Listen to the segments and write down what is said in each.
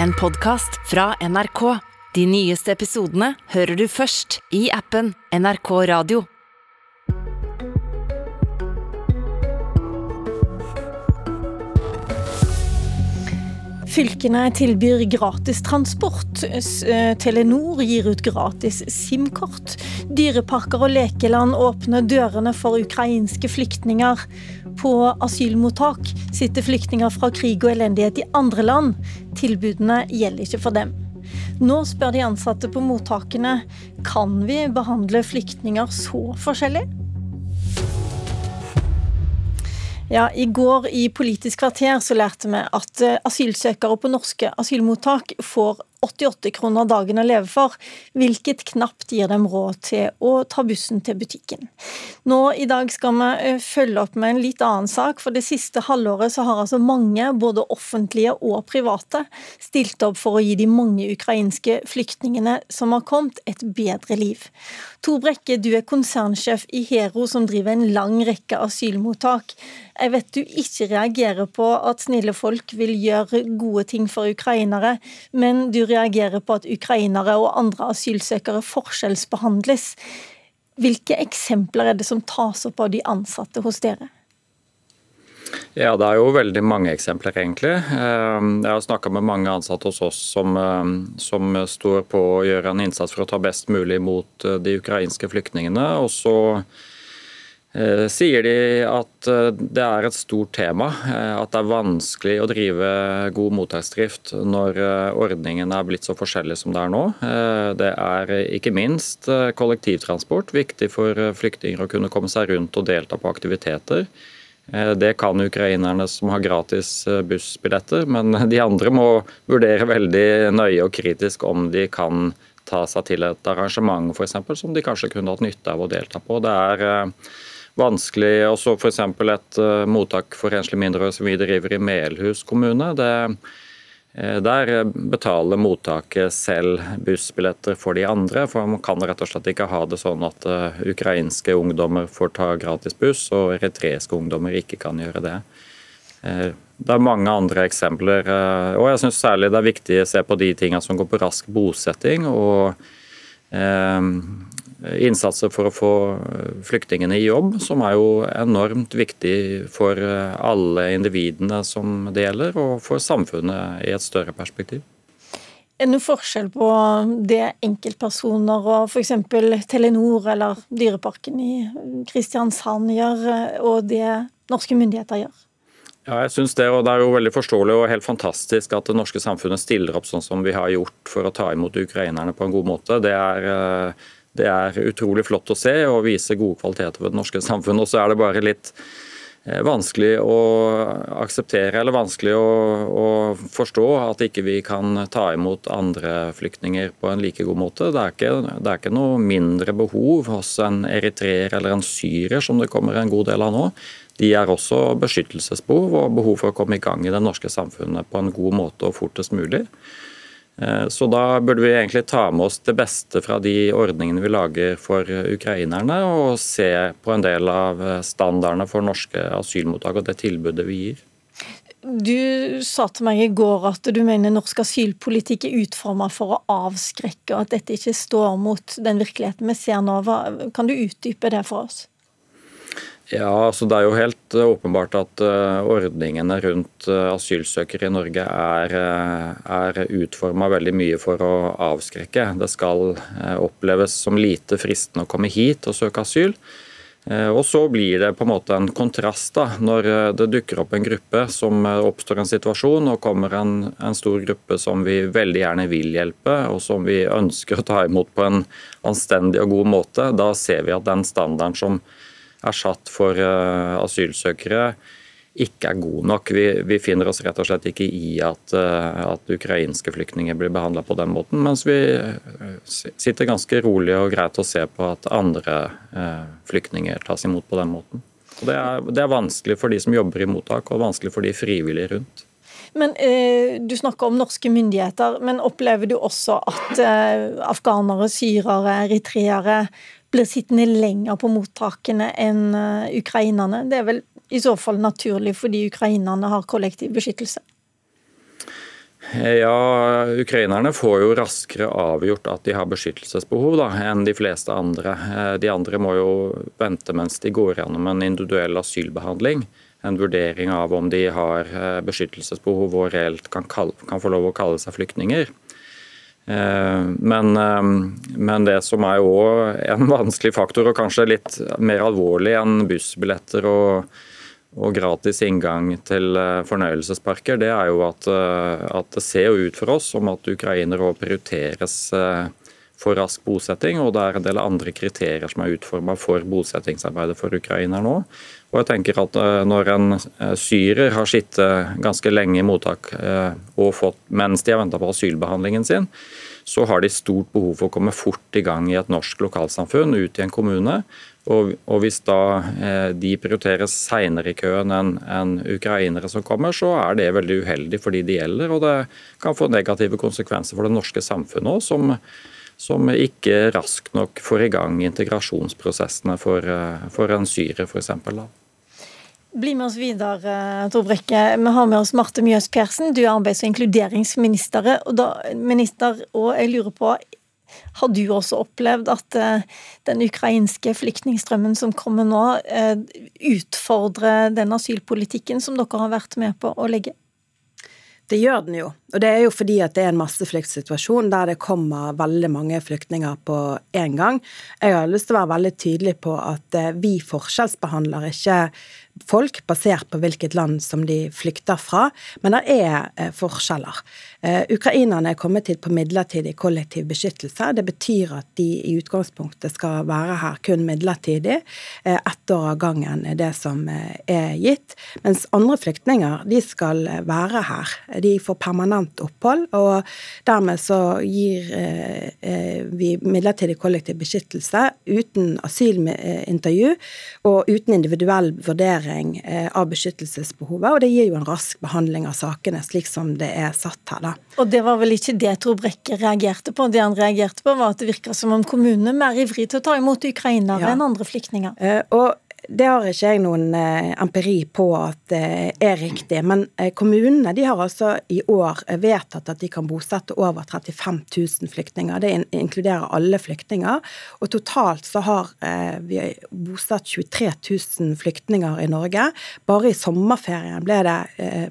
en podkast fra NRK. De nyeste episodene hører du først i appen NRK Radio. Fylkene tilbyr gratis transport. Eh, Telenor gir ut gratis SIM-kort. Dyreparker og lekeland åpner dørene for ukrainske flyktninger. På asylmottak sitter flyktninger fra krig og elendighet i andre land. Tilbudene gjelder ikke for dem. Nå spør de ansatte på mottakene kan vi behandle flyktninger så forskjellig. Ja, I går i Politisk kvarter så lærte vi at eh, asylsøkere på norske asylmottak får 88 kroner dagen å leve for, hvilket knapt gir dem råd til å ta bussen til butikken. Nå i dag skal vi eh, følge opp med en litt annen sak, for det siste halvåret så har altså mange, både offentlige og private, stilt opp for å gi de mange ukrainske flyktningene som har kommet, et bedre liv. Tor Brekke, du er konsernsjef i Hero, som driver en lang rekke asylmottak. Jeg vet du ikke reagerer på at snille folk vil gjøre gode ting for ukrainere, men du reagerer på at ukrainere og andre asylsøkere forskjellsbehandles. Hvilke eksempler er det som tas opp av de ansatte hos dere? Ja, Det er jo veldig mange eksempler, egentlig. Ehm, jeg har snakka med mange ansatte hos oss som, ehm, som, står på å gjøre en innsats for å ta best mulig mot eh, de ukrainske flyktningene. Og så sier de at eh, det er et stort tema, eh, at det er vanskelig å drive god mottaksdrift når ordningen er blitt så forskjellig som det er nå. Det er ikke minst kollektivtransport viktig for flyktninger å kunne komme seg rundt og delta på aktiviteter. Det kan ukrainerne som har gratis bussbilletter, men de andre må vurdere veldig nøye og kritisk om de kan ta seg til et arrangement for eksempel, som de kanskje kunne hatt nytte av å delta på. Det er vanskelig. Også f.eks. et uh, mottak for enslige mindreårige som vi driver i Melhus kommune. Det, uh, der betaler mottaket selv bussbilletter for de andre. For man kan rett og slett ikke ha det sånn at uh, ukrainske ungdommer får ta gratis buss, og eritreiske ungdommer ikke kan gjøre det. Det er mange andre eksempler. og jeg synes særlig det er viktig å se på de tingene som går på rask bosetting. og innsatser for å få flyktningene i jobb, som er jo enormt viktig for alle individene som det gjelder, og for samfunnet i et større perspektiv. Er det noen forskjell på det enkeltpersoner og f.eks. Telenor eller Dyreparken i Kristiansand gjør, og det norske myndigheter gjør? Ja, jeg synes det, og det er jo veldig forståelig og helt fantastisk at det norske samfunnet stiller opp sånn som vi har gjort for å ta imot ukrainerne på en god måte. Det er det er utrolig flott å se og vise gode kvaliteter ved det norske samfunnet. Og så er det bare litt eh, vanskelig å akseptere eller vanskelig å, å, forstå at ikke vi kan ta imot andre flyktninger på en like god måte. Det er, ikke, det er ikke noe mindre behov hos en eritreer eller en syrer, som det kommer en god del av nå. De er også beskyttelsesbehov og behov for å komme i gang i det norske samfunnet på en god måte og fortest mulig. Eh, så da burde vi egentlig ta med oss det beste fra de ordningene vi lager for ukrainerne, og se på en del av standardene for norske asylmottak og det tilbudet vi gir. Du sa til meg i går at du mener norsk asylpolitikk er utforma for å avskrekke, og at dette ikke står mot den virkeligheten vi ser nå. Kan du utdype det for oss? Ja, altså Det er jo helt eh, åpenbart at uh, ordningene rundt uh, asylsøkere i Norge er, er utforma veldig mye for å avskrekke. Det skal oppleves som lite fristende å komme hit og søke asyl. Og Så blir det på en måte en kontrast da, når det dukker opp en gruppe som oppstår en situasjon, og kommer en, en stor gruppe som vi veldig gjerne vil hjelpe, og som vi ønsker å ta imot på en anstendig og god måte. Da ser vi at den standarden som er satt for eh, asylsøkere, ikke er god nok. Vi, vi, finner oss rett og slett ikke i at, eh, at ukrainske flyktninger blir behandla på den måten, mens vi eh, sitter ganske rolig og greit og ser på at andre flyktninger tas imot på den måten. Det er, det er, vanskelig for de som jobber i mottak, og vanskelig for de frivillige rundt. Men eh, Du snakker om norske myndigheter, men opplever du også at eh, afghanere, syrere, eritreere blir sittende lenger på mottakene enn eh, ukrainerne. Det er vel i så fall naturlig fordi ukrainerne har kollektiv beskyttelse? Ja, Ukrainerne får jo raskere avgjort at de har beskyttelsesbehov da, enn de fleste andre. Eh, de andre må jo vente mens de går gjennom en individuell asylbehandling. En vurdering av om de har eh, beskyttelsesbehov og reelt kan, kan få lov å kalle seg flyktninger. Eh, men, men, det som er jo en vanskelig faktor, og kanskje litt mer alvorlig enn bussbilletter og og gratis inngang til eh, fornøyelsesparker, det er jo at, eh, at, det ser jo ut for oss som at ukrainere prioriteres eh, for rask bosetting, og det er en del andre kriterier som er utforma for bosettingsarbeidet for Ukraina nå. Og jeg tenker at Når en syrer har sittet ganske lenge i mottak og fått, mens de har venta på asylbehandlingen sin, så har de stort behov for å komme fort i gang i et norsk lokalsamfunn, ut i en kommune. Og, Hvis da eh, de prioriteres seinere i køen enn en ukrainere som kommer, så er det veldig uheldig for de det gjelder. Og det kan få negative konsekvenser for det norske samfunnet òg, som, som, ikke raskt nok får i gang integrasjonsprosessene for, eh, for en syrer, f.eks. Bli med oss videre, Tor Brekke. Vi har med oss Marte Mjøs Persen. Du er arbeids- og inkluderingsminister. Og, da, minister, og jeg lurer på, har du også opplevd at den ukrainske flyktningstrømmen som kommer nå, utfordrer den asylpolitikken som dere har vært med på å legge? Det gjør den jo. Og det er jo fordi at det er en massefluktsituasjon der det kommer veldig mange flyktninger på én gang. Jeg har lyst til å være veldig tydelig på at uh, vi forskjellsbehandler ikke folk basert på hvilket land som de flykter fra, men det er eh, forskjeller. Eh, ukrainerne er kommet hit på midlertidig kollektiv beskyttelse. Det betyr at de i utgangspunktet skal være her kun midlertidig. Eh, ett år av gangen er det som er gitt. Mens andre flyktninger, de skal være her. De får permanent opphold, og dermed så gir vi midlertidig kollektiv beskyttelse uten asylintervju og uten individuell vurdering vurdering eh, av beskyttelsesbehovet, og det gir jo en rask behandling av sakene, slik som det er satt her, da. Og det var vel ikke det Tor Brekke reagerte på? Det han reagerte på, var at det virka som om kommunene er mer ivrig til å ta imot ukrainere ja. enn andre flyktninger. Eh, og det har ikke jeg noen eh, empiri på at det er riktig. Men eh, kommunene de har altså i år vedtatt at de kan bosette over 35 000 flyktninger. Det inkluderer alle flyktninger. Og totalt så har eh, vi bosatt 23 000 flyktninger i Norge. Bare i sommerferien ble det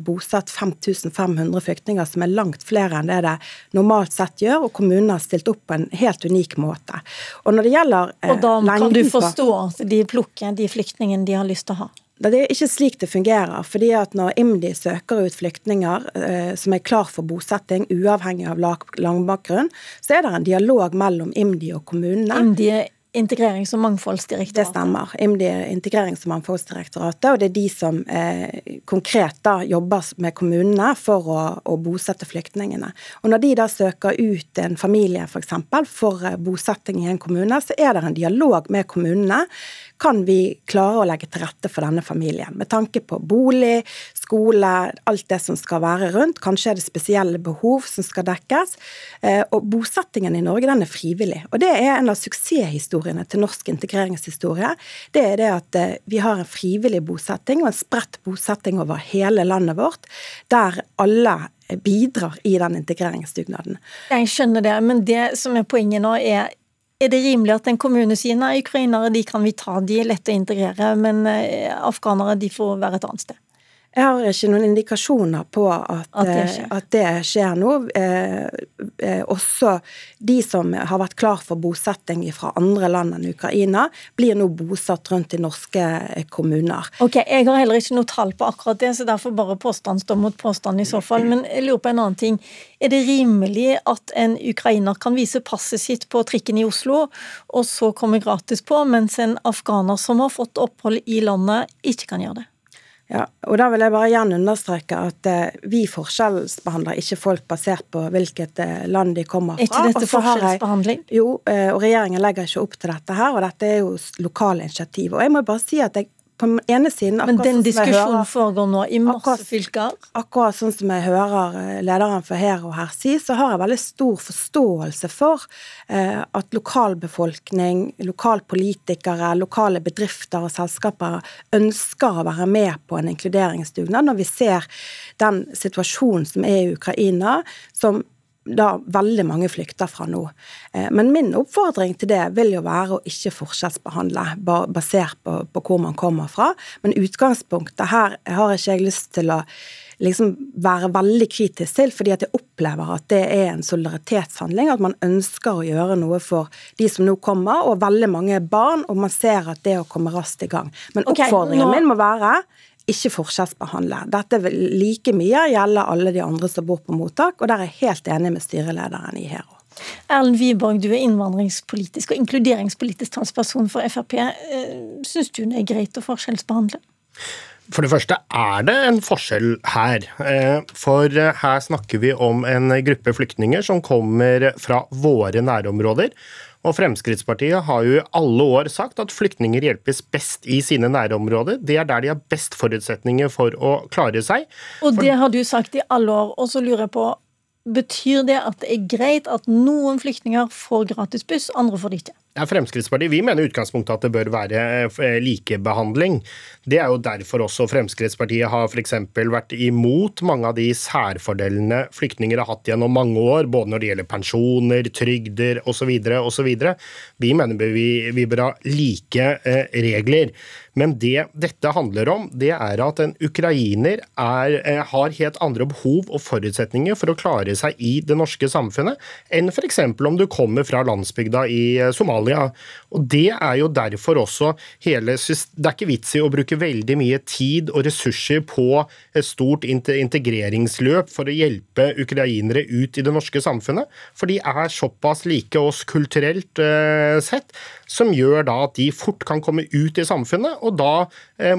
bosatt 5500 flyktninger, som er langt flere enn det det normalt sett gjør. Og kommunene har stilt opp på en helt unik måte. Og når det gjelder Og da kan du forstå at de plukker de flyktningene flyktningen de har lyst til å ha? Det er ikke slik det fungerer. fordi at Når IMDi søker ut flyktninger eh, som er klar for bosetting, uavhengig av langbakgrunn, så er det en dialog mellom IMDi og kommunene. IMDi er Integrerings- og mangfoldsdirektoratet? Det stemmer. IMDi er Integrerings- og mangfoldsdirektoratet, og det er de som eh, konkret da jobber med kommunene for å, å, bosette flyktningene. Og Når de da søker ut en familie f.eks. For, eksempel, for eh, bosetting i en kommune, så er det en dialog med kommunene kan vi klare å legge til rette for denne familien. Med tanke på bolig, skole, alt det som skal være rundt. Kanskje er det spesielle behov som skal dekkes. Eh, og bosettingen i Norge den er frivillig. Og det er en av suksesshistoriene til norsk integreringshistorie. Det er det at eh, vi har en frivillig bosetting og en spredt bosetting over hele landet vårt, der alle bidrar i den integreringsdugnaden. Jeg skjønner det, men det som er poenget nå, er er det rimelig at en kommune sier nei, ukrainere de kan vi ta, de er lette å integrere, men eh, afghanere de får være et annet sted? Jeg har ikke noen indikasjoner på at, at, det, eh, skjer. at det skjer nå. Eh, eh, også de som har vært klar for bosetting fra andre land enn Ukraina, blir nå bosatt rundt i norske eh, kommuner. Ok, Jeg har heller ikke noe tall på akkurat det, så derfor bare påstand står mot påstand i så fall. Men jeg lurer på en annen ting. Er det rimelig at en ukrainer kan vise passet sitt på trikken i Oslo, og så komme gratis på, mens en afghaner som har fått opphold i landet, ikke kan gjøre det? Ja, og da vil jeg bare igjen understreke at eh, vi forskjellsbehandler ikke folk basert på hvilket eh, land de kommer fra. Ikke dette forskjellsbehandling? jo, eh, og regjeringen legger ikke opp til dette her, og dette er jo lokale initiativ. Og jeg må bare si at jeg på den ene siden Men den sånn diskusjonen foregår nå i masse akkurat, fylker? Akkurat sånn som jeg hører eh, lederen for her og her si, så har jeg veldig stor forståelse for eh, at lokalbefolkning, lokalpolitikere, lokale bedrifter og selskaper ønsker å være med på en inkluderingsdugnad når vi ser den situasjonen som er i Ukraina, som da veldig mange flykter fra nå. Eh, men min oppfordring til det vil jo være å ikke forskjellsbehandle basert på, på hvor man kommer fra. Men utgangspunktet her har ikke jeg lyst til å liksom være veldig kritisk til, fordi at jeg opplever at det er en solidaritetshandling. At man ønsker å gjøre noe for de som nå kommer, og veldig mange barn. Og man ser at det å komme raskt i gang. Men oppfordringen okay, nå... min må være ikke forskjellsbehandle. Dette vil like mye gjelde alle de andre som bor på mottak, og der er jeg helt enig med styrelederen i Hero. Erlend Wiborg, du er innvandringspolitisk og inkluderingspolitisk talsperson for Frp. Eh, Syns du det er greit å forskjellsbehandle? For det første er det en forskjell her. Eh, for eh, her snakker vi om en gruppe flyktninger som kommer fra våre nærområder. Og Fremskrittspartiet har jo i alle år sagt at flyktninger hjelpes best i sine nærområder. Det er der de har best forutsetninger for å klare seg. Og det har du sagt i alle år. Og så lurer jeg på, betyr det at det er greit at noen flyktninger får gratis buss, andre får det ikke? Ja, Fremskrittspartiet vi mener i utgangspunktet at det bør være eh, likebehandling. Det er jo derfor også Fremskrittspartiet har f.eks. vært imot mange av de særfordelene flyktninger har hatt gjennom mange år, både når det gjelder pensjoner, trygder osv. osv. Vi mener vi, vi bør ha like eh, regler. Men det dette handler om, det er at en ukrainer er, eh, har helt andre behov og forutsetninger for å klare seg i det norske samfunnet enn f.eks. om du kommer fra landsbygda i eh, Somalia. Og Det er jo derfor også hele Det er ikke vits i å bruke veldig mye tid og ressurser på et stort integreringsløp for å hjelpe ukrainere ut i det norske samfunnet, for de er såpass like oss kulturelt eh, sett, som gjør da at de fort kan komme ut i samfunnet og da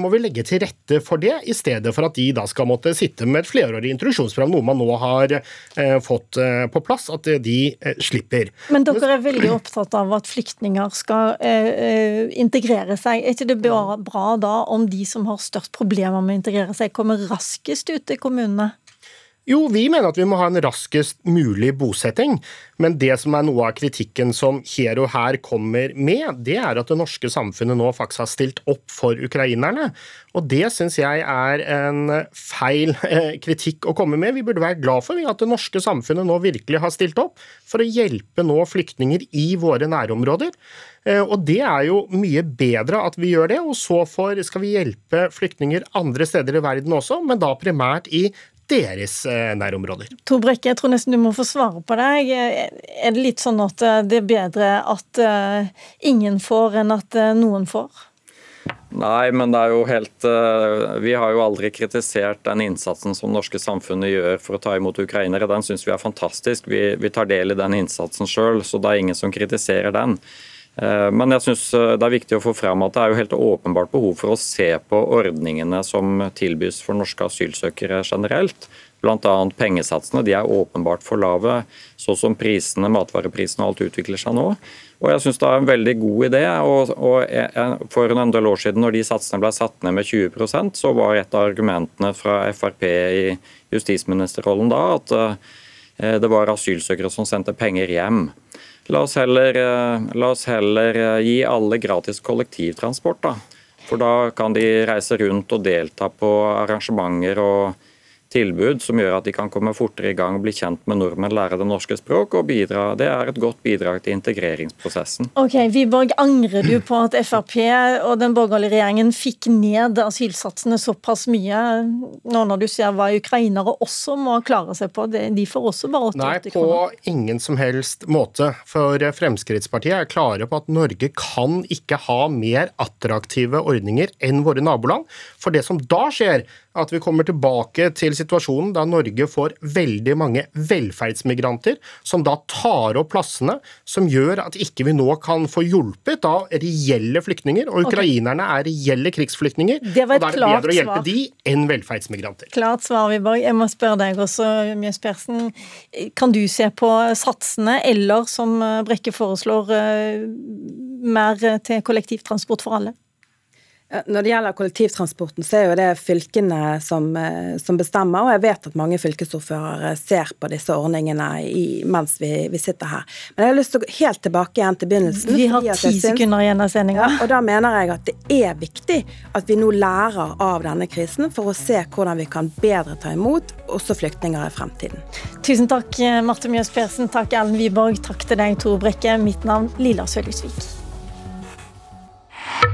må vi legge til rette for det, i stedet for at de da skal måtte sitte med et flerårig introduksjonsprogram, noe man nå har eh, fått eh, på plass, at de slipper. Men dere er veldig opptatt av at flyktninger skal integrere seg. Er ikke det bra da om de som har størst problemer med å integrere seg, kommer raskest ut til kommunene? Jo, vi mener at vi må ha en raskest mulig bosetting. Men det som er noe av kritikken som Hero her kommer med, det er at det norske samfunnet nå faktisk har stilt opp for ukrainerne. Og det syns jeg er en feil eh, kritikk å komme med. Vi burde være glad for at det norske samfunnet nå virkelig har stilt opp for å hjelpe nå flyktninger i våre nærområder. Eh, og det er jo mye bedre at vi gjør det, og så skal vi hjelpe flyktninger andre steder i verden også, men da primært i deres eh, nærområder. Tor Brekke, jeg tror nesten du må få svare på deg. Er det litt sånn at eh, det er bedre at eh, ingen får, enn at noen får? Nei, men det er jo helt Vi har jo aldri kritisert den innsatsen som norske samfunnet gjør for å ta imot ukrainere. Den syns vi er fantastisk. Vi, vi tar del i den innsatsen sjøl, så det er ingen som kritiserer den. Eh, men jeg synes eh, det er viktig å få frem at det er jo helt åpenbart behov for å se på ordningene som tilbys for norske asylsøkere generelt. Bl.a. pengesatsene de er åpenbart for lave, så som prisene, matvareprisene og alt utvikler seg nå. Og jeg synes det er en veldig god idé. og, og For en del år siden når de satsene ble satt ned med 20% så var et av argumentene fra Frp i justisministerrollen da at eh, det var asylsøkere som sendte penger hjem. La oss heller, eh, la oss heller eh, gi alle gratis kollektivtransport. da. For da kan de reise rundt og delta på arrangementer og tilbud som gjør at de kan komme fortere i gang, bli kjent med nordmenn, lære det norske språk og bidra. Det er et godt bidrag til integreringsprosessen. Ok, Wiborg, Angrer du på at Frp og den borgerlige regjeringen fikk ned asylsatsene såpass mye, nå når du ser hva ukrainere også må klare seg på? De får også bare 88 kroner. Nei, på ingen som helst måte. For Fremskrittspartiet er klare på at Norge kan ikke ha mer attraktive ordninger enn våre naboland. For det som da skjer, at vi kommer tilbake til situasjonen da Norge får veldig mange velferdsmigranter, som da tar opp plassene, som gjør at ikke vi nå kan få hjulpet da reelle flyktninger. Og ukrainerne er reelle krigsflyktninger. Det var et og da er det bedre å hjelpe svar. de enn velferdsmigranter. Klart svar, Wiborg. Jeg må spørre deg også, Mjøs Persen. Kan du se på satsene, eller som Brekke foreslår, eh, mer til kollektivtransport for alle? Når det gjelder kollektivtransporten, så er jo det fylkene som, eh, som bestemmer. Og jeg vet at mange fylkesordførere ser på disse ordningene i, mens vi, vi, sitter her. Men jeg har lyst til å gå helt tilbake igjen til begynnelsen. Vi har ti sekunder igjen av sendinga. Ja, og da mener jeg at det er viktig at vi nå lærer av denne krisen for å se hvordan vi kan bedre ta imot også flyktninger i fremtiden. Tusen takk, Marte Mjøs Persen. Takk, Ellen Wiborg. Takk til deg, Tor Brekke. Mitt navn Lilla Sølhusvik.